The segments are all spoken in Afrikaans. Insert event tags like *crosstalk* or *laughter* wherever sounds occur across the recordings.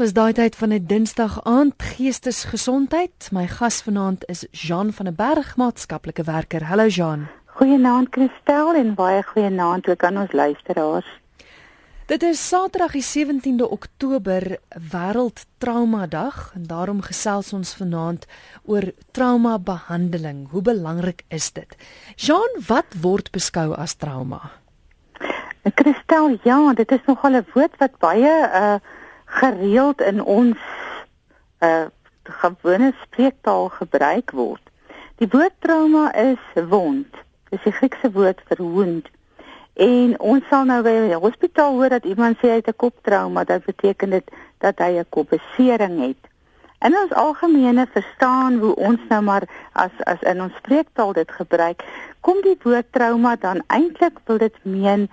dis daai tyd van 'n Dinsdag aand geestesgesondheid. My gas vanaand is Jean van der Berg, maatskaplike werker. Hallo Jean. Goeienaand Christel en baie goeienaand ook aan ons luisteraars. Dit is Saterdag die 17de Oktober, Wêreld Trauma Dag en daarom gesels ons vanaand oor trauma behandeling. Hoe belangrik is dit? Jean, wat word beskou as trauma? Christel, ja, dit is nogal 'n woord wat baie uh gereeld in ons uh gewone spreektaal gebruik word. Die woord trauma is wond. Dis die Griekse woord vir wound. En ons sal nou by die hospitaal hoor dat iemand sê hy het 'n koptrauma, dit beteken dit dat hy 'n kopbesering het. In ons algemene verstaan hoe ons nou maar as as in ons spreektaal dit gebruik, kom die woord trauma dan eintlik wil dit meen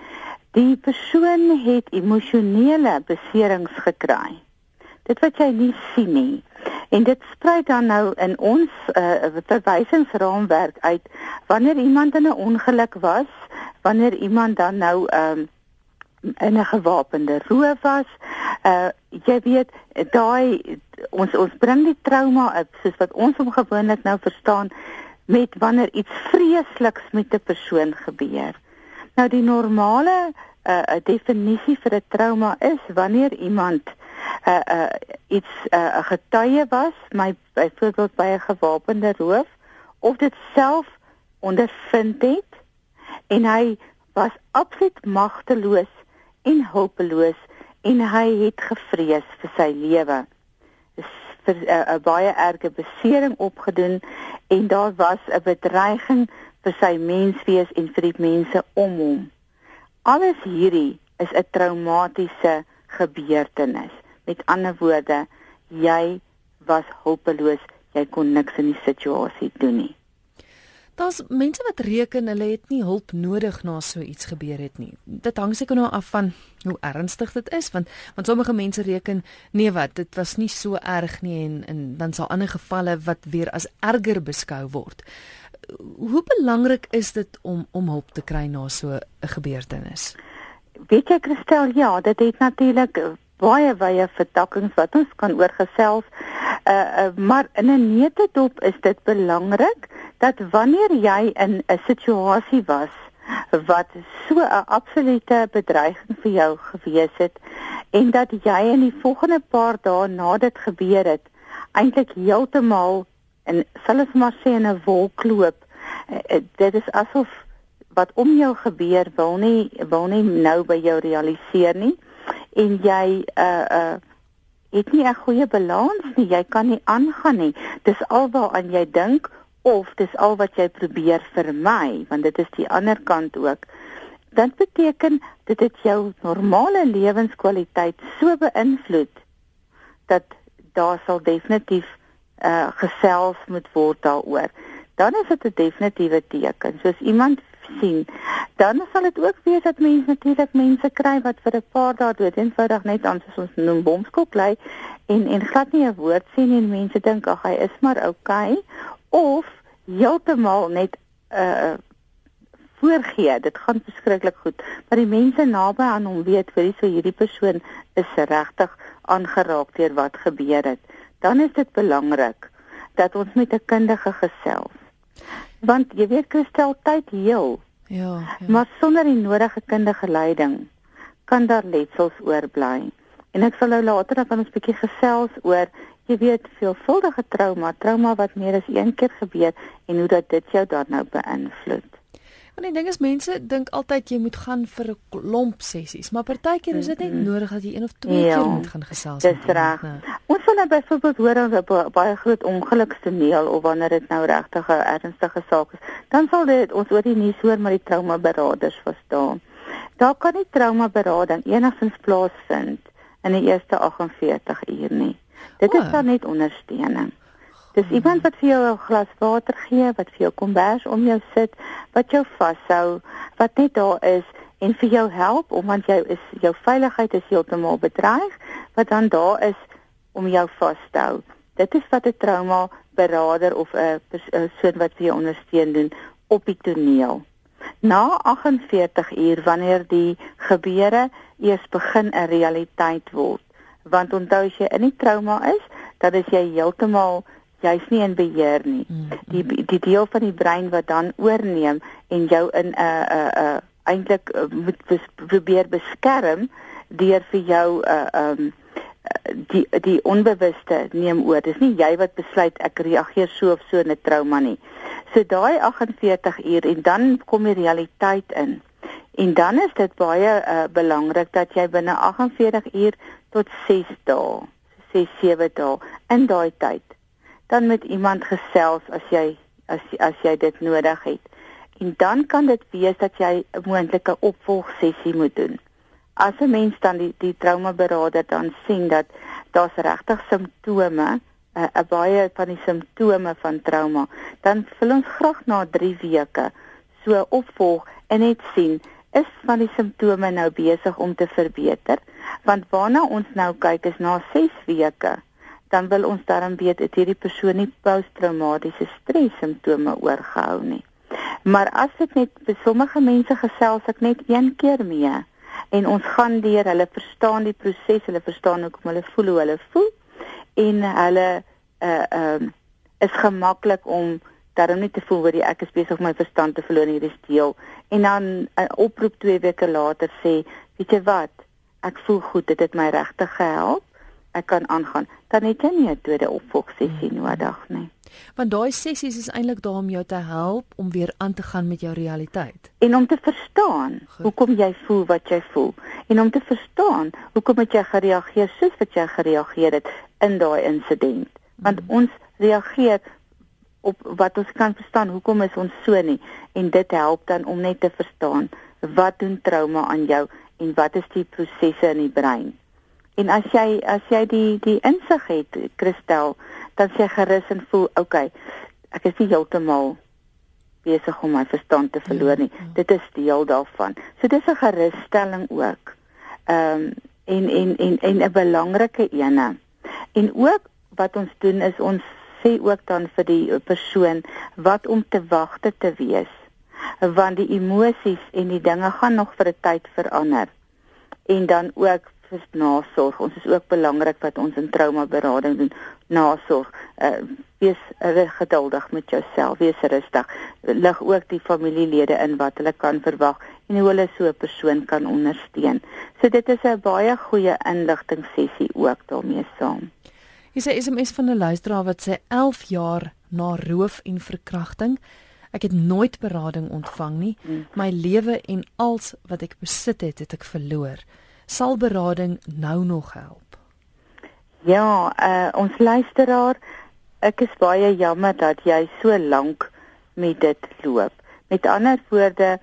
Die persoon het emosionele beserings gekry. Dit wat jy nie sien nie. En dit sprei dan nou in ons uh, verwysingsraamwerk uit wanneer iemand in 'n ongeluk was, wanneer iemand dan nou um, in 'n gewapende roof was. Uh jy weet daai ons ons bring die trauma op soos wat ons hom gewoonlik nou verstaan met wanneer iets vreesliks met 'n persoon gebeur. Nou die normale uh, 'n definisie vir 'n trauma is wanneer iemand uh, uh, iets 'n uh, getuie was, my byvoorbeeld by 'n gewapende roof of dit self ondervind het en hy was absoluut magteloos en hulpeloos en hy het gevrees vir sy lewe. Dis vir 'n uh, baie erge besering opgedoen en daar was 'n bedreiging vir sy menswees en vir die mense om hom. Alles hierdie is 'n traumatiese gebeurtenis. Met ander woorde, jy was hulpeloos, jy kon niks in die situasie doen nie. Daar's mense wat reken hulle het nie hulp nodig na so iets gebeur het nie. Dit hang seker nou af van hoe ernstig dit is want want sommige mense reken nee wat, dit was nie so erg nie en en dan sal ander gevalle wat weer as erger beskou word hoe belangrik is dit om om hulp te kry na so 'n gebeurtenis? Weet jy Christel, ja, dit het natuurlik baie baie vertakkings wat ons kan oorgesels. Uh, uh maar in 'n neutedop is dit belangrik dat wanneer jy in 'n situasie was wat so 'n absolute bedreiging vir jou gewees het en dat jy in die volgende paar dae na dit gebeur het eintlik heeltemal en sal ons maar sê in 'n wolk loop. Uh, dit is asof wat om jou gebeur wil nie wil nie nou by jou realiseer nie en jy uh uh het nie 'n goeie balans nie. Jy kan nie aangaan nie. Dis alwaaraan jy dink of dis al wat jy probeer vermy, want dit is die ander kant ook. Dit beteken dit het jou normale lewenskwaliteit so beïnvloed dat daar sal definitief uh gesels moet word daaroor. Dan is dit 'n definitiewe teken. Soos iemand sien, dan sal dit ook wees dat mense natuurlik mense kry wat vir 'n paar dae dood eenvoudig net aan soos ons noem bomskop lê en en glad nie 'n woord sien en mense dink ag hy is maar okay, of heeltemal net 'n uh, voorgee dit gaan verskriklik goed maar die mense naby aan hom weet vir so hierdie persoon is regtig aangeraak deur wat gebeur het dan is dit belangrik dat ons met 'n kundige gesels. Want jy weet kristel tyd heel. Ja, ja. Maar sonder die nodige kundige leiding kan daar letsels oorbly. En ek sal nou later dan 'n bietjie gesels oor jy weet veelvuldige trauma, trauma wat meer as een keer gebeur en hoe dat dit jou dan nou beïnvloed. Want die ding is mense dink altyd jy moet gaan vir 'n klomp sessies, maar partykeer is dit net nodig dat jy een of twee ja, keer moet gaan gesels. Dis reg. Ons wil nou byvoorbeeld hoor oor 'n baie groot ongelukstoneel of wanneer dit nou regtig 'n ernstige saak is, dan sal dit ons oor die nuus hoor maar die trauma beraders verstaan. Daar kan nie trauma berading enigstens plaasvind in die eerste 48 uur nie. Dit is dan net ondersteuning. Dis iemand wat vir jou 'n glas water gee, wat vir jou kombers om jou sit, wat jou vashou, wat net daar is en vir jou help omdat jy is jou veiligheid is heeltemal bedreig, wat dan daar is om jou vas te hou. Dit is wat 'n trauma beraader of 'n persoon wat vir jou ondersteun doen op die toneel. Na 48 uur wanneer die gebeure eers begin 'n realiteit word, Want onthou as jy in die trauma is, dan is jy heeltemal jy's nie in beheer nie. Mm, mm. Die die deel van die brein wat dan oorneem en jou in 'n 'n 'n eintlik uh, moet bes, probeer beskerm deur vir jou 'n uh, um die die onbewuste neem oor. Dis nie jy wat besluit ek reageer so of so in 'n trauma nie. So daai 48 uur en dan kom die realiteit in. En dan is dit baie uh, belangrik dat jy binne 48 uur tot 6 dae, 6 7 dae in daai tyd dan met iemand gesels as jy as as jy dit nodig het. En dan kan dit wees dat jy 'n moontlike opvolgsessie moet doen. As 'n mens dan die die traumaberader dan sien dat daar's regtig simptome, 'n uh, baie van die simptome van trauma, dan wil ons graag na 3 weke so opvolg en net sien is van die simptome nou besig om te verbeter want waarna ons nou kyk is na 6 weke dan wil ons daarom weet het hierdie persoon nie posttraumatiese stres simptome oorgehou nie. Maar as dit net vir sommige mense gesels ek net een keer mee en ons gaan deur hulle verstaan die proses, hulle verstaan hoe kom hulle voel hoe hulle voel en hulle uh um is gemaklik om daarom nie te voel wat ek is besig om my verstand te verloor hierdie steel. En dan 'n uh, oproep 2 weke later sê weet jy wat? Ek voel goed dit het my regtig gehelp ek kan aangaan, dan het jy nie 'n tweede opvolgsessie hmm. nodig nie. Want daai sessies is eintlik daar om jou te help om weer aan te gaan met jou realiteit en om te verstaan Goed. hoekom jy voel wat jy voel en om te verstaan hoekom het jy gereageer soos wat jy gereageer het in daai insident. Want hmm. ons reageer op wat ons kan verstaan hoekom is ons so nie en dit help dan om net te verstaan wat doen trauma aan jou en wat is die prosesse in die brein. En as jy as jy die die insig het, Christel, dan sê gerus en voel, okay, ek is nie heeltemal besig om my verstand te verloor nie. Ja, ja. Dit is deel daarvan. So dis 'n gerusstelling ook. Ehm um, en en en en 'n belangrike ene. En ook wat ons doen is ons sê ook dan vir die persoon wat om te wagte te wees want die emosies en die dinge gaan nog vir 'n tyd verander en dan ook vir nasorg. Ons is ook belangrik wat ons in trauma berading doen. Nasorg. Uh, wees geduldig met jouself, wees rustig. Lig ook die familielede in wat hulle kan verwag en hoe hulle so 'n persoon kan ondersteun. So dit is 'n baie goeie inligting sessie ook daarmee saam. Hier sê SMS van 'n luisteraar wat sê 11 jaar na roof en verkrachting Ek het nooit berading ontvang nie. Mm. My lewe en alles wat ek besit het, het ek verloor sal berading nou nog help? Ja, uh, ons luisteraar, ek is baie jammer dat jy so lank met dit loop. Met ander woorde,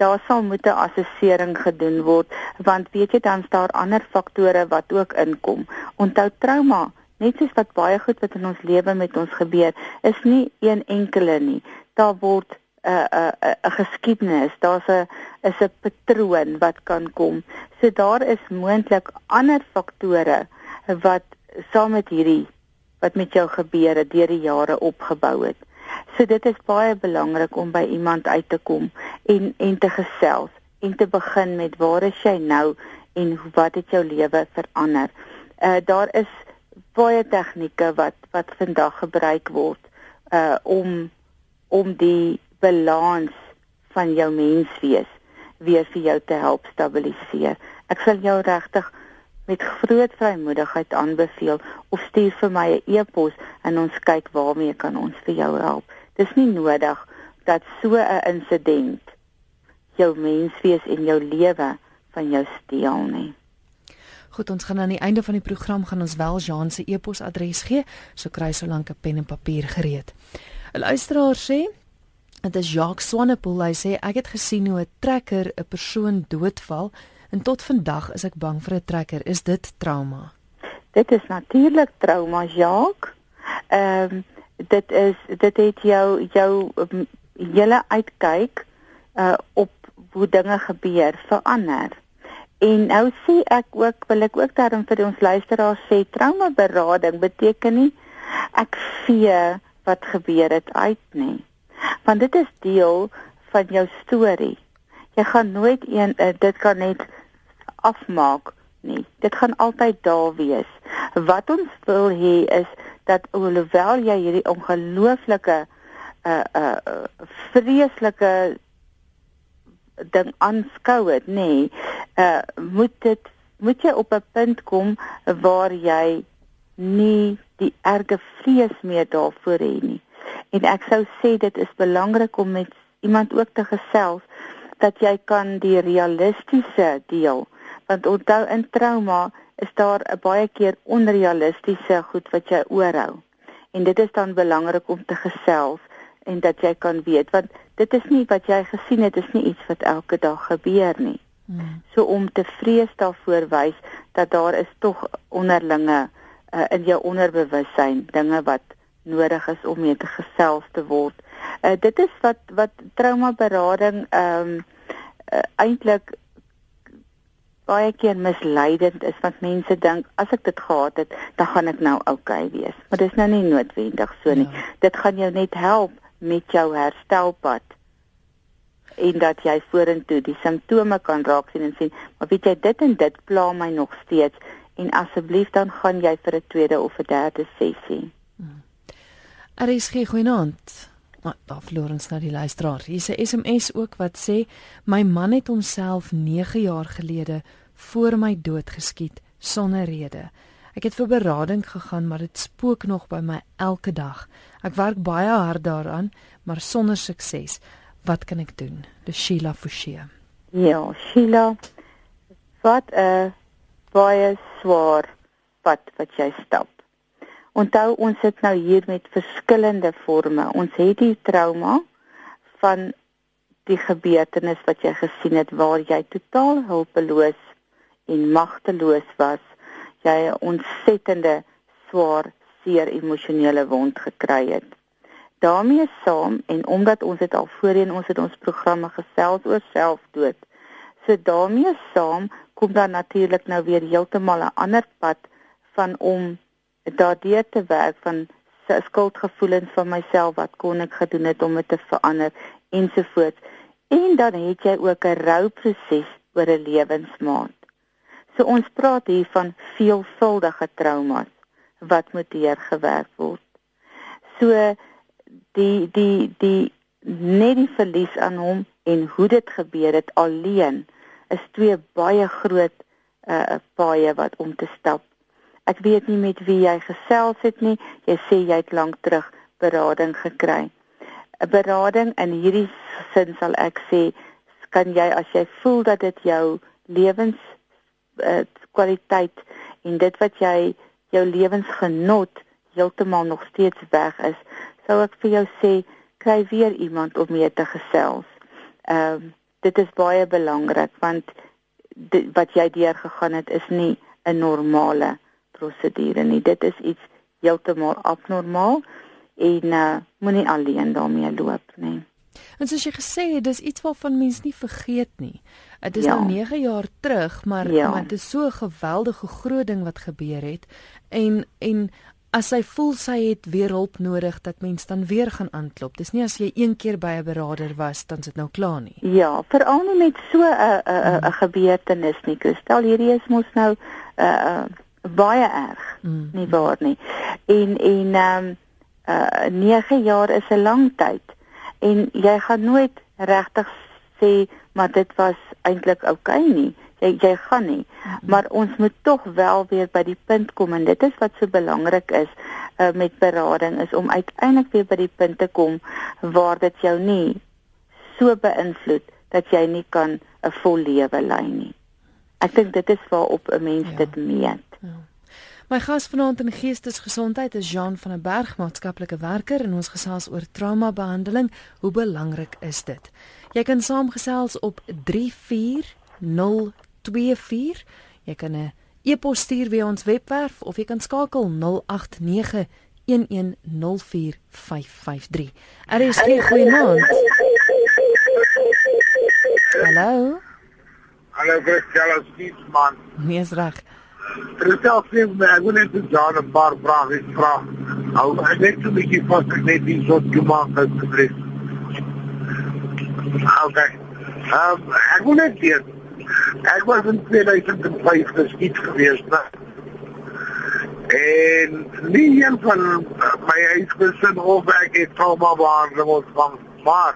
daar sal moet 'n assessering gedoen word want weet jy dan staan ander faktore wat ook inkom. Onthou trauma Net soos wat baie goed wat in ons lewe met ons gebeur, is nie een enkele nie. Daar word 'n 'n 'n geskiedenis, daar's 'n is 'n patroon wat kan kom. So daar is moontlik ander faktore wat saam met hierdie wat met jou gebeur het deur die jare opgebou het. So dit is baie belangrik om by iemand uit te kom en en te gesels en te begin met waar is jy nou en wat het jou lewe verander. Uh daar is baie tegnieke wat wat vandag gebruik word uh om om die balans van jou menswees weer vir jou te help stabiliseer. Ek sal jou regtig met groot vrymoedigheid aanbeveel of stuur vir my 'n e-pos en ons kyk waarmee kan ons vir jou help. Dis nie nodig dat so 'n insident jou menswees en jou lewe van jou steel nie. Goed, ons gaan aan die einde van die program gaan ons wel Jean se e-posadres gee, so kry solank 'n pen en papier gereed. 'n Luisteraar sê Dit is Jacques Swanepoel. Hy sê ek het gesien hoe 'n trekker 'n persoon doodval en tot vandag is ek bang vir 'n trekker. Is dit trauma? Dit is natuurlik trauma, Jacques. Ehm um, dit is dit het jou jou um, hele uitkyk uh op hoe dinge gebeur verander. En nou sê ek ook wil ek ook daarom vir ons luisteraars sê trauma berading beteken nie ek vee wat gebeur het uit nie want dit is deel van jou storie. Jy gaan nooit een uh, dit kan net afmaak nie. Dit gaan altyd daar wees. Wat ons wil hê is dat alhoewel jy hierdie ongelooflike uh uh vreeslike ding aanskou het, nê, nee, uh moet dit moet jy op 'n punt kom waar jy nie die erge vrees meer daarvoor hê nie. En ek sou sê dit is belangrik om met iemand ook te gesels dat jy kan die realistiese deel want onthou in trauma is daar 'n baie keer onrealistiese goed wat jy oorhou. En dit is dan belangrik om te gesels en dat jy kan weet want dit is nie wat jy gesien het is nie iets wat elke dag gebeur nie. Hmm. So om te vrees daarvoor wys dat daar is tog onderlinge uh, in jou onderbewussyn dinge wat nodig is om mee te gesels te word. Uh, dit is wat wat trauma berading ehm um, uh, eintlik baie keer misleidend is want mense dink as ek dit gehad het, dan gaan ek nou oukei okay wees. Maar dis nou nie noodwendig so nie. Ja. Dit gaan jou net help met jou herstelpad en dat jy vorentoe die simptome kan raak sien en sien, maar weet jy dit en dit pla my nog steeds en asseblief dan gaan jy vir 'n tweede of 'n derde sessie. Geen goeienaand. Maar daar verloor ons nou die luisteraar. Hier is 'n SMS ook wat sê my man het homself 9 jaar gelede voor my dood geskiet sonder rede. Ek het vir berading gegaan, maar dit spook nog by my elke dag. Ek werk baie hard daaraan, maar sonder sukses. Wat kan ek doen? Dis Sheila Forsie. Ja, Sheila. Wat 'n baie swaar pad wat jy stap. Onthou ons sit nou hier met verskillende forme. Ons het die trauma van die gebeurtenis wat jy gesien het waar jy totaal hulpeloos en magteloos was jy 'n ontsettende swaar seer emosionele wond gekry het. daarmee saam en omdat ons dit al voorheen ons het ons programme gesels oor selfdood. So daarmee saam kom dan natuurlik nou weer heeltemal 'n ander pad van om daardeur te werk van skuldgevoelens van myself wat kon ek gedoen het om dit te verander ensovoorts. En dan het jy ook 'n rouproses oor 'n lewensmaat. So ons praat hier van veelvuldige traumas wat moet deurgewerk word. So die die die net die verlies aan hom en hoe dit gebeur het alleen is twee baie groot uh paaie wat om te stap. Ek weet nie met wie jy gesels het nie. Jy sê jy het lank terug berading gekry. 'n Berading in hierdie sin sal ek sê kan jy as jy voel dat dit jou lewens uh, kwaliteit en dit wat jy jou lewensgenot heeltemal nog steeds weg is, sou ek vir jou sê kry weer iemand om mee te gesels. Ehm uh, dit is baie belangrik want dit, wat jy deurgegaan het is nie 'n normale prosedure nie. Dit is iets heeltemal abnormaal en uh, moenie alleen daarmee loop nie. En soos jy gesê het, dis iets waarvan mens nie vergeet nie. Dit is ja. nou 9 jaar terug, maar ja. maar dit is so 'n geweldige groot ding wat gebeur het en en as sy voel sy het weer hulp nodig dat mens dan weer gaan aanklop. Dis nie as jy een keer by 'n beraader was dan sit nou klaar nie. Ja, veral nie met so 'n 'n 'n gebeurtenis nie. Kristal, hierdie is mos nou 'n uh, uh, baie erg, mm. nie waar nie. En en ehm um, uh 9 jaar is 'n lang tyd en jy gaan nooit regtig sê maar dit was eintlik oukei okay nie. Jy jy gaan nie. Maar ons moet tog wel weer by die punt kom en dit is wat so belangrik is uh, met berading is om uiteindelik weer by die punt te kom waar dit jou nie so beïnvloed dat jy nie kan 'n vol lewe lei nie. Ek dink dit is waarop 'n mens ja. dit meet. Ja. My gas vanaand in geestesgesondheid is Jean van der Berg, maatskaplike werker en ons gesels oor traumabehandeling. Hoe belangrik is dit? Jy kan saamgesels op 34024. Jy kan 'n e-pos stuur via ons webwerf of jy kan skakel 089 1104553. Er is geen goeienaand. Hallo. Hallo, Christel, Steve man. Nee, is reg. Vertel sê my, ek wil net Jan 'n paar vrae vra. Hou ek net so 'n bietjie vas ek net die soort gemaak het asseblief. Okay. Ehm um, ek wil net weet Ek was in 2005 geskiet geweest, né? En nie een van my huisgesin of ek het trauma behandeling ontvang, maar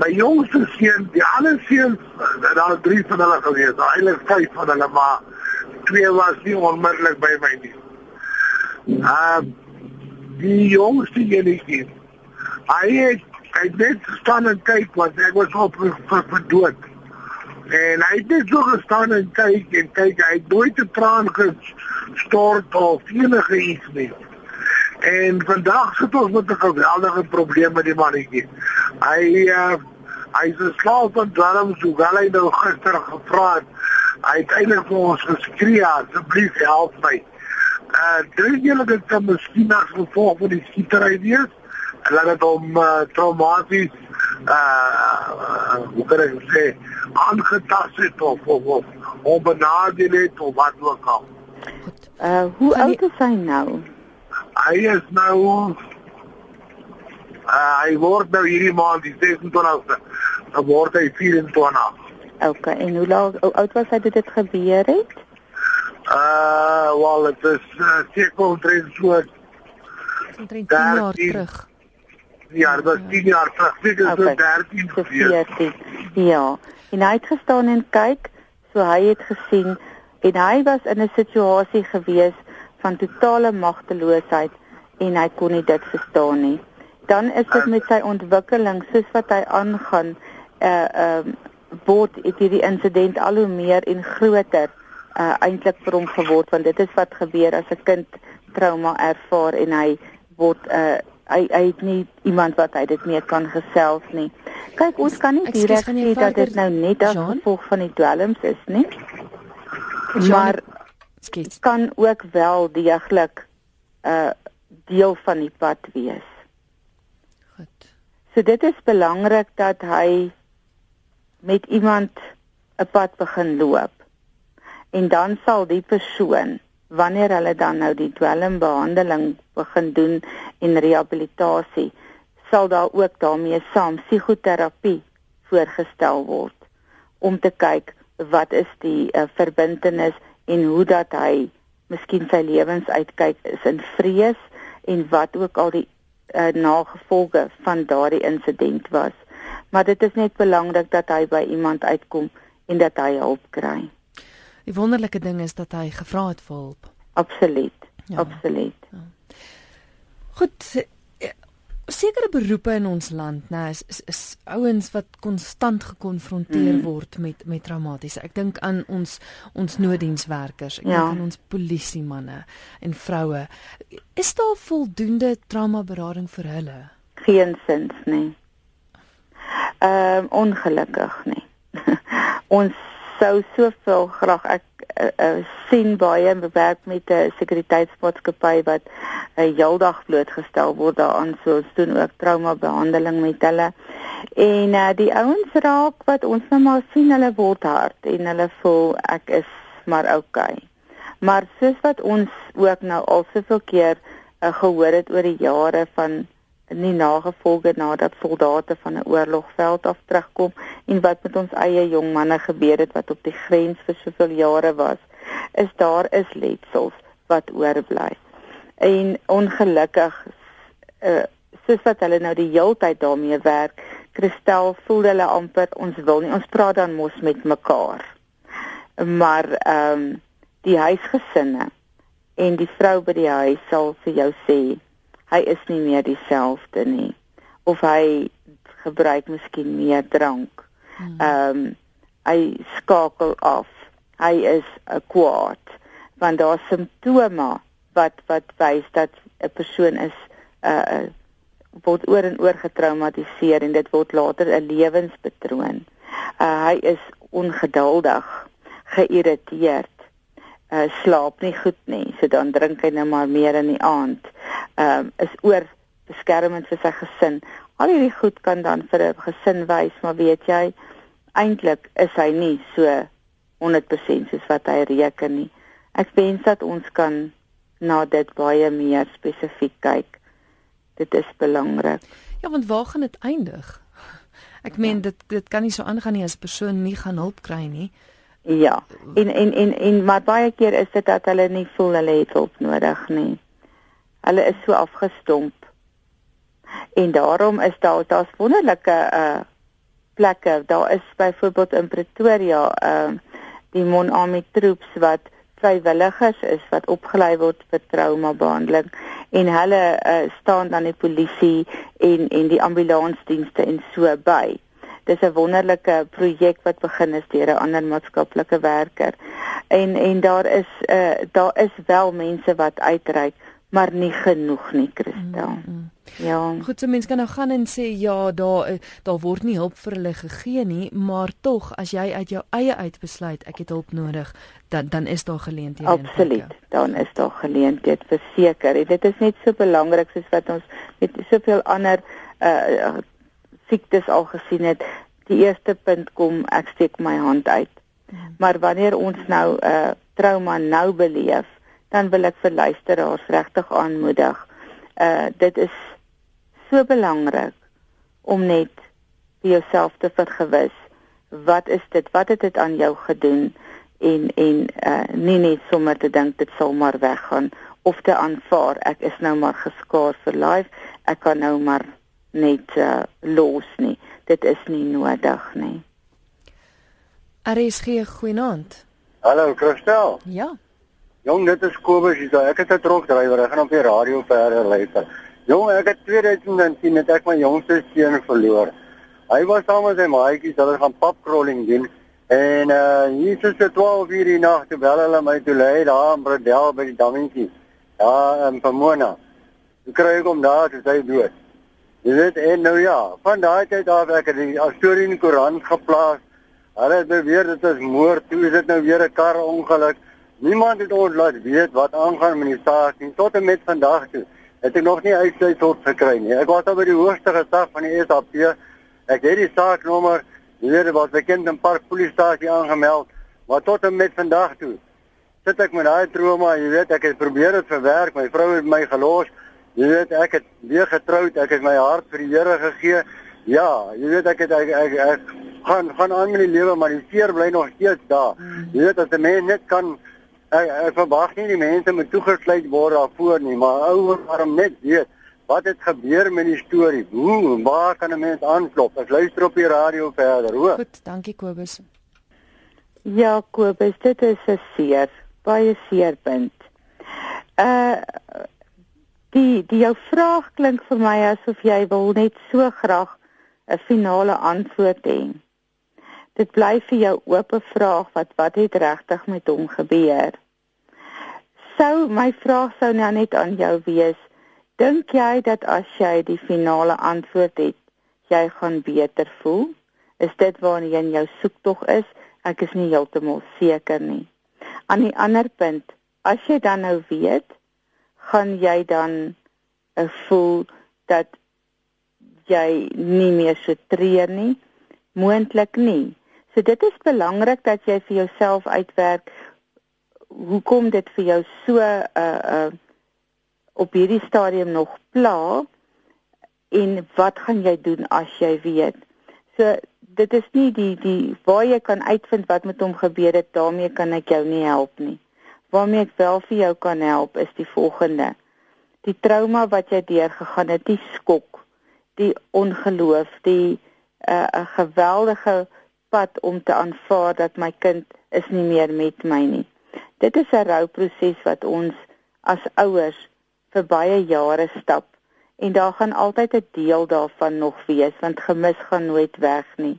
my jongste seun, die ander seuns, daar was drie van hulle gewees, eintlik vyf van hulle, maar twee was nie onmiddellik by my nie. Uh die jongste enetjie. Hy het hy net staan en kyk want ek was op vir, vir, dood. En hy het net so gestaan en kyk en kyk, hy het nooit 'n traan gestort of enige iets nie. En vandag sit ons met 'n geweldige probleem met die mannetjie. Hy uh hy is 'n slaaf van dwelm, so wel hy nou gister gevra het. Hy het eintlik vir ons geskree, asseblief help my. Uh dink julle dit kan miskien as gevolg van die skietery wees? En laat dit hom uh, traumaties uh hoe kan ek sê aangetast het of of, of onbenadeel het of wat ook al. Uh hoe oud is hy nou? Hy is nou uh, hy word nou hierdie maand die 26ste. Dan word hy 24. OK, en hoe lank hoe oud was hy toe dit gebeur het? Uh wel dit is uh, seker omtrent so omtrent 10 jaar terug. Ja, dit was 10 jaar terug. Dit is okay. so 13 14. Ja. En hy het gestaan en kyk, so hy het gesien en hy was in 'n situasie gewees van totale magteloosheid en hy kon nie dit verstaan nie. Dan is dit met sy ontwikkeling soos wat hy aangaan, uh ehm uh, word hierdie insident al hoe meer en groter uh eintlik vir hom geword want dit is wat gebeur as 'n kind trauma ervaar en hy word uh hy hy het nie iemand wat hy dit mee kan gesels nie. Kyk, ons kan nie direk sê dat dit nou net as gevolg van die dwelms is nie. Maar dit kan ook wel deeglik 'n uh, deel van die pad wees. Goed. So dit is belangrik dat hy met iemand 'n pad begin loop. En dan sal die persoon wanneer hulle dan nou die dwelmbehandeling begin doen en rehabilitasie sal daar ook daarmee saam psigoterapie voorgestel word om te kyk wat is die uh, verbintenis en hoe dat hy miskien sy lewens uitkyk is in vrees en wat ook al die uh, nagevolge van daardie insident was maar dit is net belangrik dat hy by iemand uitkom en dat hy hulp kry Die wonderlike ding is dat hy gevra het vir hulp. Absoluut. Ja. Absoluut. Ja. Goed, sekere beroepe in ons land, nê, is, is is ouens wat konstant gekonfronteer mm. word met met traumatiese. Ek dink aan ons ons nooddienswerkers, ek ja. dink aan ons polisie manne en vroue. Is daar voldoende trauma berading vir hulle? Geensins nie. Ehm um, ongelukkig nie. *laughs* ons sou soveel graag ek uh, uh, sien baie bewerk met 'n sekuriteitsmaatskappy wat uh, heeldag blootgestel word daaraan so ons doen ook trauma behandeling met hulle. En uh, die ouens raak wat ons nou maar sien hulle word hard en hulle voel ek is maar okay. Maar soos wat ons ook nou al soveel keer uh, gehoor het oor die jare van nie nagevolge nadat soldate van 'n oorlogveld af terugkom en wat met ons eie jong manne gebeur het wat op die grens vir soveel jare was is daar is letsels wat oorbly. En ongelukkig uh, soos wat hulle nou die heeltyd daarmee werk Christel voel hulle amper ons wil nie ons praat dan mos met mekaar. Maar ehm um, die huisgesinne en die vrou by die huis sal vir jou sê hy is nie meer dieselfde nie of hy gebruik miskien meer drank. Hmm. Ehm um, hy skakel af. Hy is 'n kwaad want daar simptome wat wat wys dat 'n persoon is 'n uh, word oor en oor getraumatiseer en dit word later 'n lewenspatroon. Uh, hy is ongeduldig, geïrriteerd, uh, slaap nie goed nie, so dan drink hy nou maar meer in die aand ehm um, is oor beskerming vir sy gesin. Al hierdie goed kan dan vir 'n gesin wys, maar weet jy, eintlik is hy nie so 100% soos wat hy reken nie. Ek wens dat ons kan na dit baie meer spesifiek kyk. Dit is belangrik. Ja, want waar gaan dit eindig? Ek meen dit dit kan nie so aangaan nie as 'n persoon nie gaan hulp kry nie. Ja. En en en en maar baie keer is dit dat hulle nie voel hulle het hulp nodig nie. Hulle is so afgestomp. En daarom is daar daar's wonderlike uh plekke. Daar is byvoorbeeld in Pretoria uh die Monami troops wat vrywilligers is wat opgelei word vir traumabehandeling en hulle uh, staan dan die polisie en en die ambulansdienste en so by. Dis 'n wonderlike projek wat begin is deur 'n ander maatskaplike werker. En en daar is uh, daar is wel mense wat uitreik, maar nie genoeg nie, Christel. Mm -hmm. Ja. Goed, so mense kan nou gaan en sê ja, daar eh, daar word nie hulp vir hulle gegee nie, maar tog as jy uit jou eie uit besluit ek het hulp nodig, dan dan is daar geleenthede. Absoluut. Dan is daar geleenthede verseker. En dit is net so belangrik soos wat ons met soveel ander uh siektes al gesien het. Die eerste punt kom ek steek my hand uit. Hmm. Maar wanneer ons nou 'n uh, trauma nou beleef, dan wil ek vir luisteraars regtig aanmoedig. Uh dit is so belangrik om net vir jouself te vergewis wat is dit wat het dit aan jou gedoen en en uh, nie net sommer te dink dit sal maar weggaan of te aanvaar ek is nou maar geskaar vir life ek kan nou maar net uh, los nie dit is nie nodig nie RSG goeienaand Hallo Christel Ja Jong dit is Kobus hier ek is 'n trokdrywer ek gaan op die radio verder luister Jong, ek het 2010 het ek my jongste seun verloor. Hy was saam met sy maatjies, hulle gaan papcrawling doen. En uh hier is dit 12 uur die nag toe bel hulle my toe lê daar in Bradel by die dammetjie. Ja, in Pomona. Ek kry ek hom daar, dis hy dood. Jy weet en nou ja, van daai tyd af ek het die storie in die koerant geplaas. Hulle het beweer dit is moord, toe is dit nou weer 'n kar ongeluk. Niemand het ons laat weet wat aangaan met die saak nie tot en met vandag toe het ek nog nie uitsluit tot gekry nie. Ek was al by die hoogste gesag van die SAP. Ek het die saaknommer, hier was bekend in park polisiestasie aangemeld, maar tot en met vandag toe sit ek met daai trauma, jy weet, ek het probeer dit verwerk, my vrou het my gelos. Jy weet, ek het weer getroud, ek het my hart vir die Here gegee. Ja, jy weet ek het ek, ek, ek gaan gaan aan met die lewe, maar die seer bly nog steeds daar. Jy weet as 'n mens net kan ek ek verwag nie die mense moet toegesluit word daarvoor nie, maar ouer waarom net weet wat het gebeur met die storie? Hoe waar kan 'n mens aanklop? Ek luister op die radio verder, hoor. Goed, dankie Kobus. Ja, Kobus, dit is 'n seer, baie seer punt. Uh die die jou vraag klink vir my asof jy wil net so graag 'n finale antwoord hê. Dit bly vir jou oop 'n vraag wat wat het regtig met hom gebeur? sou my vraag sou nou net aan jou wees. Dink jy dat as jy die finale antwoord het, jy gaan beter voel? Is dit waarna jy in jou soektog is? Ek is nie heeltemal seker nie. Aan die ander punt, as jy dan nou weet, gaan jy dan uh, voel dat jy nie meer so treur nie? Moontlik nie. So dit is belangrik dat jy vir jouself uitwerk hoekom dit vir jou so uh uh op hierdie stadium nog pla en wat gaan jy doen as jy weet. So dit is nie die die waar jy kan uitvind wat met hom gebeur het, daarmee kan ek jou nie help nie. Waarmee ek wel vir jou kan help is die volgende. Die trauma wat jy deurgegaan het, die skok, die ongeloof, die 'n uh, 'n geweldige pad om te aanvaar dat my kind is nie meer met my nie. Dit is 'n rouproses wat ons as ouers vir baie jare stap en daar gaan altyd 'n deel daarvan nog wees want gemis gaan nooit weg nie.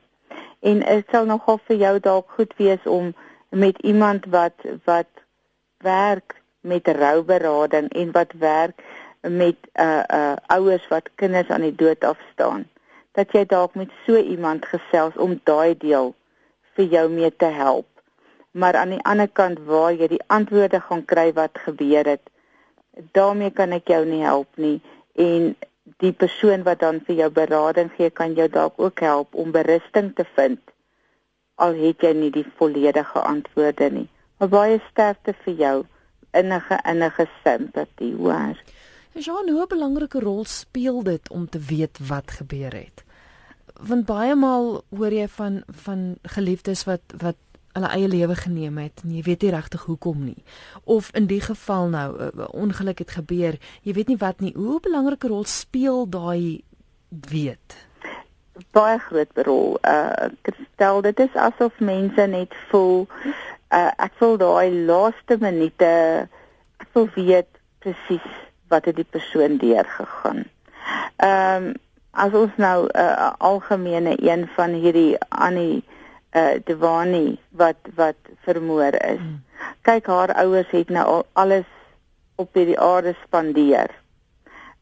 En dit sal nogal vir jou dalk goed wees om met iemand wat wat werk met rouberading en wat werk met uh uh ouers wat kinders aan die dood afstaan. Dat jy dalk met so iemand gesels om daai deel vir jou mee te help. Maar aan die ander kant waar jy die antwoorde gaan kry wat gebeur het daarmee kan ek jou nie help nie. En die persoon wat dan vir jou berading gee kan jou dalk ook help om berusting te vind al het jy nie die volledige antwoorde nie maar baie sterkte vir jou innige innige simpatie hoor Jean, hoe 'n belangrike rol speel dit om te weet wat gebeur het want baie maal hoor jy van van geliefdes wat wat hulle eie lewe geneem het en jy weet nie regtig hoekom nie. Of in die geval nou 'n uh, ongeluk het gebeur, jy weet nie wat nie. Hoe belangrike rol speel daai weet? Baie groot rol. Uh stel dit is asof mense net voel uh ek voel daai laaste minute ek wil weet presies wat het die persoon deurgegaan. Ehm um, as ons nou 'n uh, algemene een van hierdie Annie uh Devani wat wat vermoor is. Hmm. Kyk haar ouers het nou al alles op hierdie aarde spandeer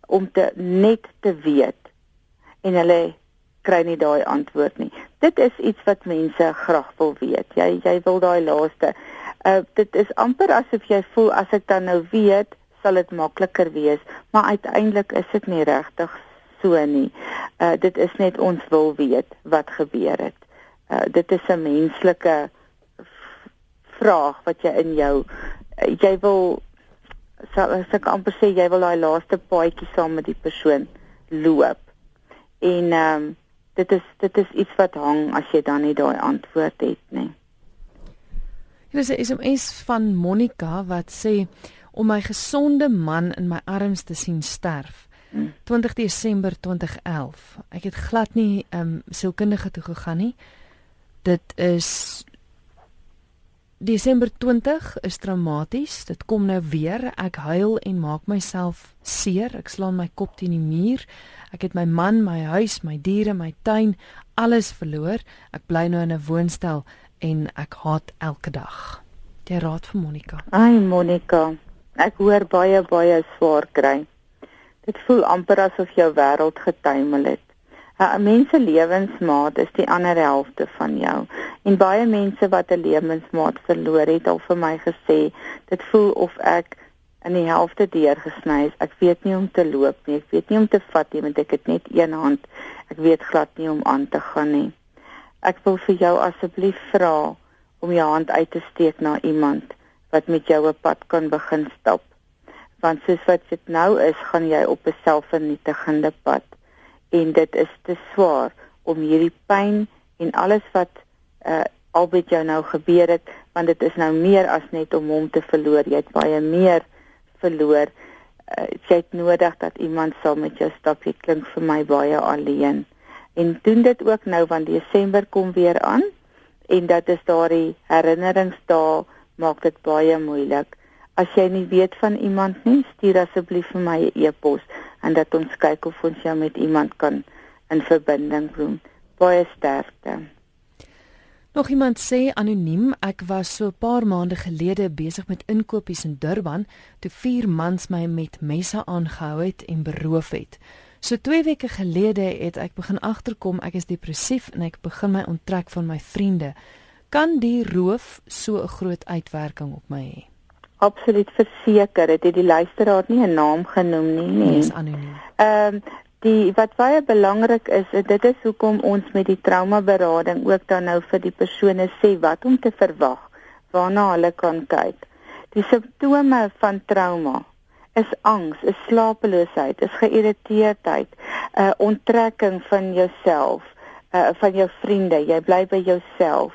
om te net te weet en hulle kry nie daai antwoord nie. Dit is iets wat mense graag wil weet. Jy jy wil daai laaste. Uh dit is amper asof jy voel as ek dan nou weet, sal dit makliker wees, maar uiteindelik is dit nie regtig so nie. Uh dit is net ons wil weet wat gebeur het. Uh, dit is 'n menslike vraag wat jy in jou uh, jy wil so as ek amper sê jy wil daai laaste paadjie saam met die persoon loop. En ehm um, dit is dit is iets wat hang as jy dan nie daai antwoord het nie. Hier is 'n SMS van Monica wat sê om my gesonde man in my arms te sien sterf. 20 hmm. Desember 2011. Ek het glad nie ehm um, sielkundige toe gegaan nie dit is Desember 20 is traumaties. Dit kom nou weer. Ek huil en maak myself seer. Ek slaan my kop teen die muur. Ek het my man, my huis, my diere, my tuin, alles verloor. Ek bly nou in 'n woonstel en ek haat elke dag. Die raad vir Monica. Ai Monica, ek hoor baie baie swaar kry. Dit voel amper asof jou wêreld getuimel het. 'n Mens se lewensmaat is die ander helfte van jou. En baie mense wat 'n lewensmaat verloor het al vir my gesê, dit voel of ek in die helfte deurgesny is. Ek weet nie om te loop nie, ek weet nie om te vat nie, want ek het net een hand. Ek weet glad nie om aan te gaan nie. Ek wil vir jou asseblief vra om jou hand uit te steek na iemand wat met jou 'n pad kan begin stap. Want soos wat dit nou is, gaan jy op 'n selfvernietigende pad en dit is te swaar om hierdie pyn en alles wat uh albei jou nou gebeur het want dit is nou meer as net om hom te verloor. Jy het baie meer verloor. Uh, jy het nodig dat iemand saam met jou stap. Jy klink vir my baie alleen. En doen dit ook nou want Desember kom weer aan en dat is daardie herinneringsdae maak dit baie moeilik. As jy nie weet van iemand nie stuur asseblief vir my 'n e-pos en dat ons kyk of ons jou met iemand kan in verbinding bring. Baie sterkte. Nog iemand sê anoniem, ek was so 'n paar maande gelede besig met inkopies in Durban toe vier mans my met messe aangehou het en beroof het. So 2 weke gelede het ek begin agterkom ek is depressief en ek begin my onttrek van my vriende. Kan die roof so 'n groot uitwerking op my hê? Absoluut verseker het die luisteraar nie 'n naam genoem nie nie. Nee, is anoniem. Ehm um, die wat baie belangrik is, dit is hoekom ons met die trauma berading ook dan nou vir die persone sê wat om te verwag, waarna hulle kan kyk. Die simptome van trauma is angs, is slapeloosheid, is geïrriteerdheid, 'n uh, onttrekking van jouself, uh, van jou vriende, jy bly by jouself.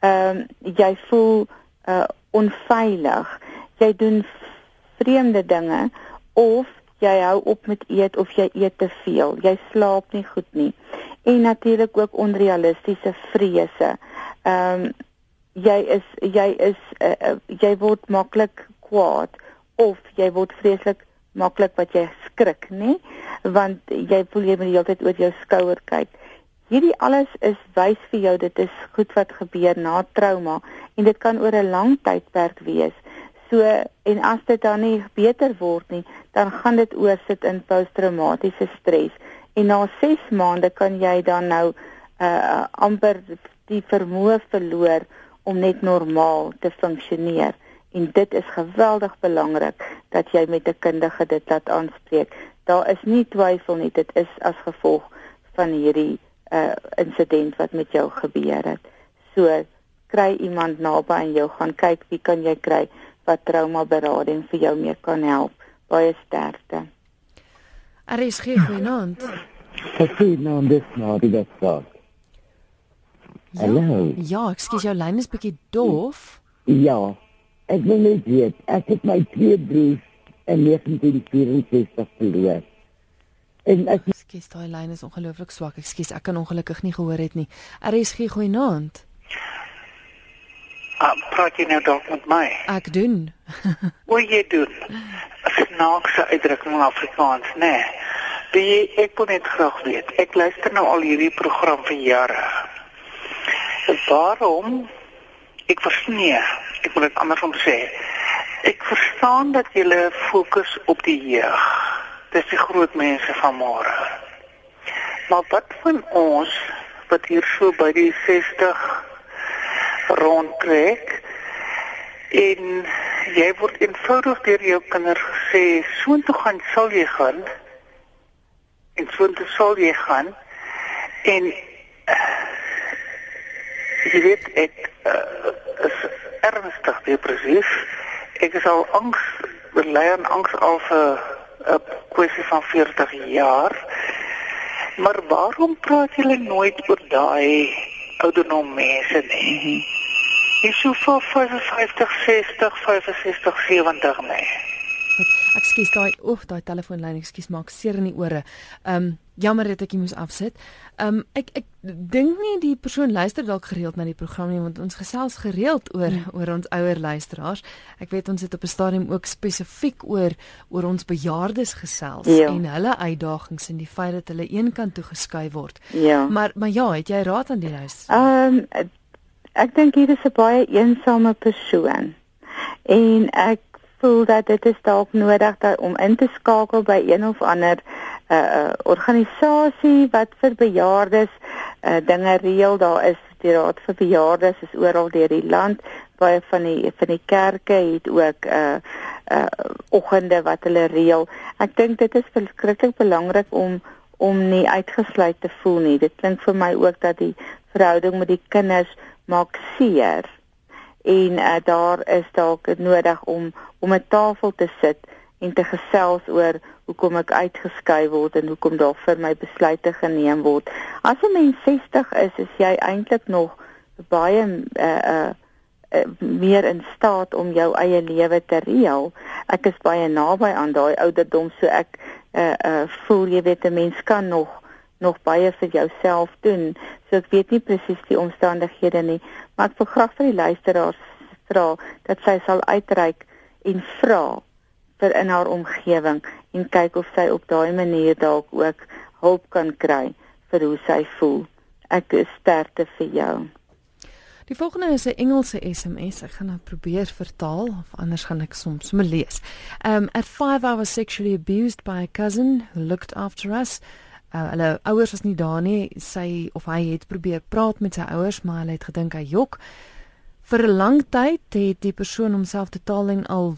Ehm um, jy voel uh, onveilig jy doen vreemde dinge of jy hou op met eet of jy eet te veel. Jy slaap nie goed nie. En natuurlik ook onrealistiese vrese. Ehm um, jy is jy is uh, uh, jy word maklik kwaad of jy word vreeslik maklik wat jy skrik, nê? Want jy voel jy moet die hele tyd oor jou skouer kyk. Hierdie alles is wys vir jou dit is goed wat gebeur na trauma en dit kan oor 'n lang tydperk wees. So en as dit dan nie beter word nie, dan gaan dit oorsit in posttraumatiese stres. En na 6 maande kan jy dan nou uh amper die vermoë verloor om net normaal te funksioneer. En dit is geweldig belangrik dat jy met 'n kundige dit laat aanspreek. Daar is nie twyfel nie, dit is as gevolg van hierdie uh insident wat met jou gebeur het. So kry iemand naby aan jou gaan kyk wie kan jy kry wat trauma berading vir jou meer kan help. Baie sterkte. RSG goeienaand. Gesien nou dis nou die dag. Ja, Hallo. Ja, ekskuus jou lyn is bietjie dof. Ja. Ek wil net weet, ek het my twee broers in 1964 verloor. En ek Ekskuus, daai lyn is ongelooflik swak. Ekskuus, ek kan ongelukkig nie gehoor het nie. RSG goeienaand. Ah, praat jy nou dalk met my? Ek doen. *laughs* Wat jy doen? Snaakse uitdrukking in Afrikaans, né? Nee. Ek wil net graag weet. Ek luister nou al hierdie program vir jare. Waarom? Ek verstaan nie. Ek moet dit andersom sê. Ek verstaan dat jy fokus op die jeug. Dis die groot mense van môre. Maar wat van ons wat hier so by die 60 rondtrek en jy word eenvoudig deur jou kinders gesê soontoe gaan sal jy gaan en soontoe sal jy gaan. En uh, jy weet ek uh, is ernstig depressief. Ek is al angs bely aan angs al vir 'n kwessie van 40 jaar. Maar waarom praat julle nooit oor daai ouderdom mense nie mm -hmm. Ek sou vir 55, 60, 65, 70 nee. Ek skiet daai oef daai telefoonlyn, ekskuus maak seer in die ore. Ehm um, jammer dat ek jy moes afsit. Ehm um, ek ek dink nie die persoon luister dalk gereeld na die program nie want ons gesels gereeld oor hmm. oor ons ouer luisteraars. Ek weet ons het op 'n stadium ook spesifiek oor oor ons bejaardes gesels ja. en hulle uitdagings en die feit dat hulle eenkant toe geskuif word. Ja. Maar maar ja, het jy raad aan die huis? Ehm um, ek dink hier is 'n baie eensame persoon. En ek voel dat dit is dalk nodig dat om in te skakel by een of ander 'n uh, organisasie wat vir bejaardes uh, dinge reël. Daar is die raad vir bejaardes is oral deur die land. Baie van die van die kerke het ook 'n uh, uh, oggende wat hulle reël. Ek dink dit is verskriklik belangrik om om nie uitgesluit te voel nie. Dit klink vir my ook dat die verhouding met die kinders maak seer en uh, daar is dalk nodig om om 'n tafel te sit en te gesels oor hoekom ek uitgeskei word en hoekom daar vir my besluite geneem word. As 'n mens 60 is, is jy eintlik nog baie uh uh meer in staat om jou eie lewe te reël. Ek is baie naby aan daai ouderdom so ek uh uh voel jy weet 'n mens kan nog nog baie vir jouself doen. So ek weet nie presies die omstandighede nie, maar ek wil graag vir die luisteraars vra dat sy sal uitreik en vra vir in haar omgewing en kyk of sy op daai manier dalk ook hulp kan kry vir hoe sy voel. Ek is sterkte vir jou. Die volgende is 'n Engelse SMS. Ek gaan dit probeer vertaal of anders gaan ek soms moet lees. Um at 5 I was sexually abused by a cousin who looked after us. Uh, hulle ouers was nie daar nie. Sy of hy het probeer praat met sy ouers, maar hulle het gedink hy jok. Vir 'n lang tyd het die persoon homself totaal en al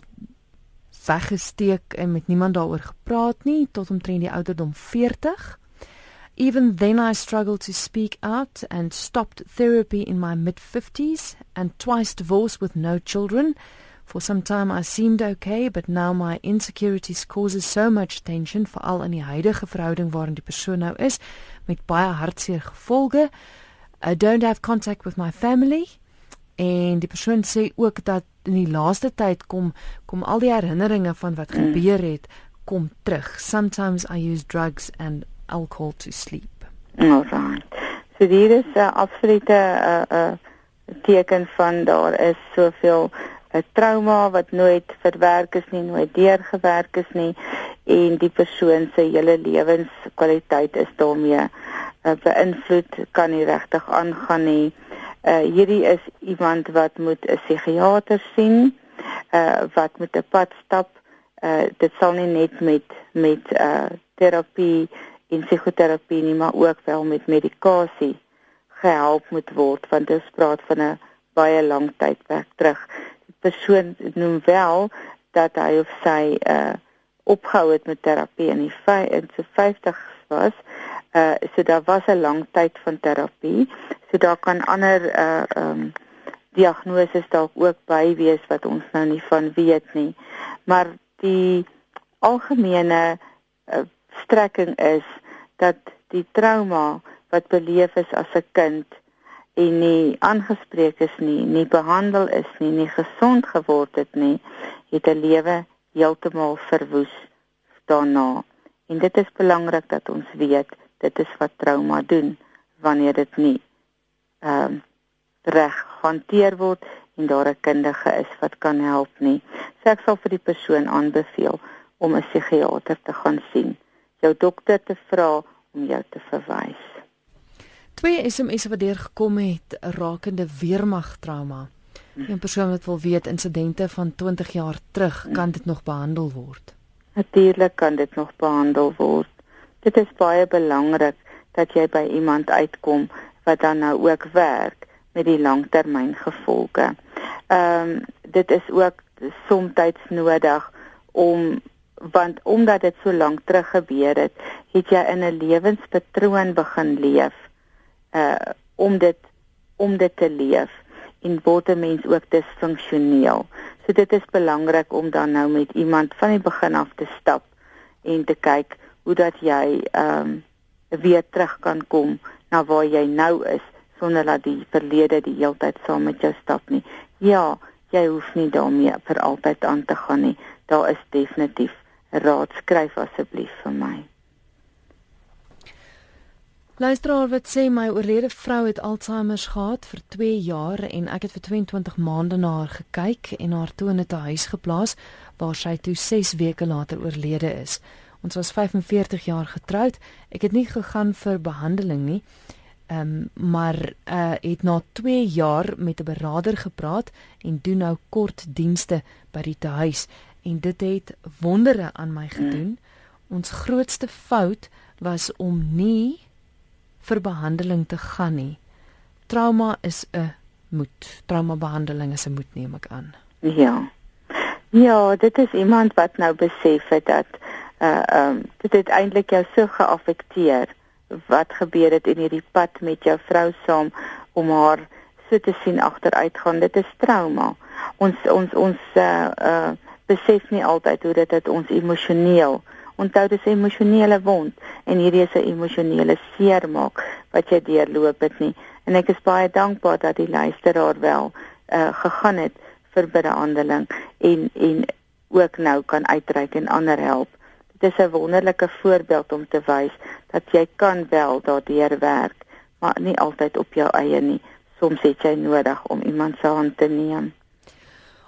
weggesteek en met niemand daaroor gepraat nie tot omtrent die ouderdom 40. Even then I struggled to speak out and stopped therapy in my mid 50s and twice divorced with no children. For some time I seemed okay, but now my insecurities causes so much tension veral in die huidige verhouding waarin die persoon nou is met baie hartseer gevolge. I don't have contact with my family. En die persoon sê ook dat in die laaste tyd kom kom al die herinneringe van wat mm. gebeur het kom terug. Sometimes I use drugs and alcohol to sleep. Alright. So dit is 'n uh, absolute 'n uh, uh, teken van daar is soveel 'n trauma wat nooit verwerk is nie, nooit deurgewerk is nie en die persoon se hele lewenskwaliteit is daarmee uh, beïnvloed, kan nie regtig aangaan nie. Uh hierdie is iemand wat moet 'n psigiater sien, uh wat met 'n pad stap. Uh dit sal nie net met met uh terapie en psigoterapie nie, maar ook wel met medikasie gehelp moet word want dit spraak van 'n baie lang tydperk terug persoon noem wel dat hy of sy uh opgehou het met terapie in die in sy 50's was. Uh so daar was 'n lang tyd van terapie. So daar kan ander uh um diagnoses dalk ook by wees wat ons nou nie van weet nie. Maar die algemene uh, strekking is dat die trauma wat beleef is as 'n kind en nie aangespreek is nie, nie behandel is nie, nie gesond geword het nie, het 'n lewe heeltemal verwoes daarna. En dit is belangrik dat ons weet dit is wat trauma doen wanneer dit nie ehm uh, reg hanteer word en daar 'n kundige is wat kan help nie. So ek sal vir die persoon aanbeveel om 'n psigiater te gaan sien. Jou dokter te vra om jou te verwys. Twee SMS'e wat deurgekom het rakende weermag trauma. 'n Persoon wat wil weet insidente van 20 jaar terug, kan dit nog behandel word? Natuurlik kan dit nog behandel word. Dit is baie belangrik dat jy by iemand uitkom wat dan nou ook werk met die langtermyngevolge. Ehm um, dit is ook soms nodig om want omdat dit so lank terug gebeur het, het jy in 'n lewenspatroon begin leef uh om dit om dit te leef en word 'n mens ook disfunksioneel. So dit is belangrik om dan nou met iemand van die begin af te stap en te kyk hoe dat jy ehm um, weer terug kan kom na waar jy nou is sonder dat die verlede die heeltyd saam met jou stap nie. Ja, jy hoef nie daarmee vir altyd aan te gaan nie. Daar is definitief raad skryf asseblief vir my. Luisteraar wat sê my oorlede vrou het Alzheimer gehad vir 2 jaar en ek het vir 22 maande na haar gekyk en haar toe in 'n huis geplaas waar sy toe 6 weke later oorlede is. Ons was 45 jaar getroud. Ek het nie gegaan vir behandeling nie. Ehm um, maar uh het na 2 jaar met 'n beraader gepraat en doen nou kort dienste by die huis en dit het wondere aan my gedoen. Ons grootste fout was om nie vir behandeling te gaan nie. Trauma is 'n moet. Trauma behandeling is 'n moet neem ek aan. Ja. Ja, dit is iemand wat nou besef het dat uh ehm um, dit het eintlik jou so geaffekteer wat gebeur het in hierdie pad met jou vrou saam om haar so te sien agteruit gaan. Dit is trauma. Ons ons ons uh uh besef nie altyd hoe dit dit ons emosioneel onthou dis emosionele wond en hierdie is 'n emosionele seermaak wat jy deurloop het nie en ek is baie dankbaar dat die luisteraar wel uh, gegaan het vir behandeling en en ook nou kan uitreik en ander help dit is 'n wonderlike voorbeeld om te wys dat jy kan wel daardeur werk maar nie altyd op jou eie nie. Soms het jy nodig om iemand se hand te neem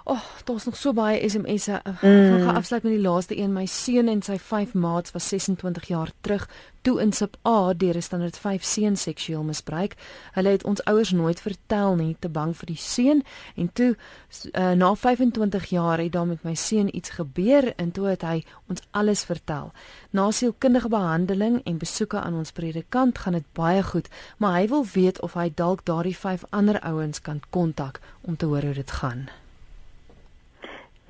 Oh, daar's nog so baie SMS'e. Ek mm. gaan afsluit met die laaste een. My seun en sy 5 maats was 26 jaar terug toe in Sub A deur 'n standaard 5 seun seksueel misbruik. Hulle het ons ouers nooit vertel nie, te bang vir die seun en toe uh, na 25 jaar het daar met my seun iets gebeur en toe het hy ons alles vertel. Na sielkundige behandeling en besoeke aan ons predikant gaan dit baie goed, maar hy wil weet of hy dalk daardie 5 ander ouens kan kontak om te hoor hoe dit gaan.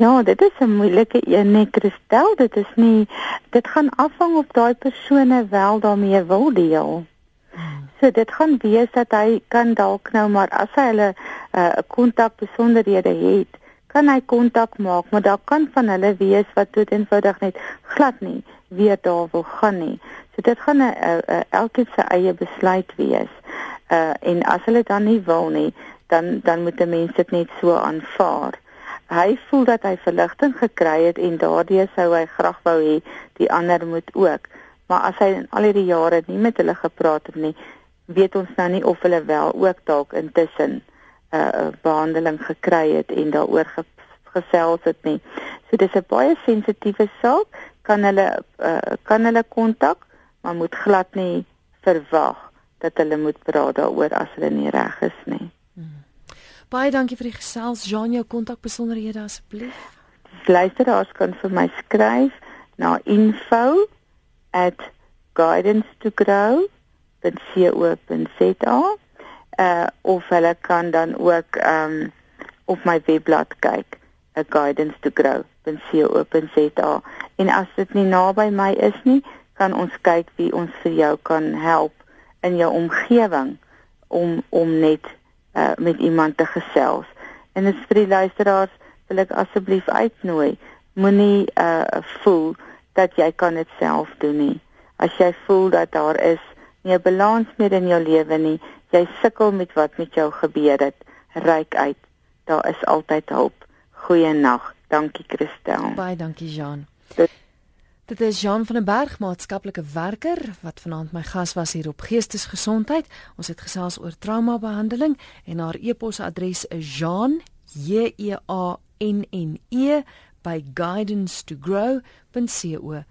Ja, dit is 'n moeilike een, net Christel, dit is nie dit gaan afhang of daai persone wel daarmee wil deel. So dit gaan wees dat hy kan dalk nou maar as hy hulle eh, 'n uh, kontak besonderhede het, kan hy kontak maak, maar daar kan van hulle wees wat tot eenvoudig net glad nie weer daar wil gaan nie. So dit gaan 'n elkeen se eie besluit wees. Uh en as hulle dan nie wil nie, dan dan moet 'n mens dit net so aanvaar hy voel dat hy verligting gekry het en daardie sou hy graag wou hê die ander moet ook. Maar as hy in al hierdie jare nie met hulle gepraat het nie, weet ons nou nie of hulle wel ook dalk intussen 'n uh, behandeling gekry het en daaroor ge gesels het nie. So dis 'n baie sensitiewe saak. Kan hulle uh, kan hulle kontak, maar moet glad nie verwag dat hulle moet praat daaroor as hulle nie reg is nie. Baie dankie vir die gesels. Jean, jou kontakbesonderhede asseblief. Luisteraars kan vir my skryf na info@guidance2grow.co.za. Uh of hulle kan dan ook um op my webblad kyk, a guidance to grow.co.za. En as dit nie naby my is nie, kan ons kyk wie ons vir jou kan help in jou omgewing om om net uh, met iemand te gesels. En as vir die luisteraars wil ek asseblief uitnooi, moenie uh voel dat jy kan dit self doen nie. As jy voel dat daar is nie 'n balans meer in jou lewe nie. Jy sukkel met wat met jou gebeur het. Ryk uit. Daar is altyd hulp. Goeienaand. Dankie Christel. Baie dankie Jean. Dit- Dit is Jean van den Berg, maatskaplike werker wat vanaand my gas was hier op Geestesgesondheid. Ons het gesels oor traumabehandeling en haar e-posadres is jean j e a n n e by guidance to grow.co.za.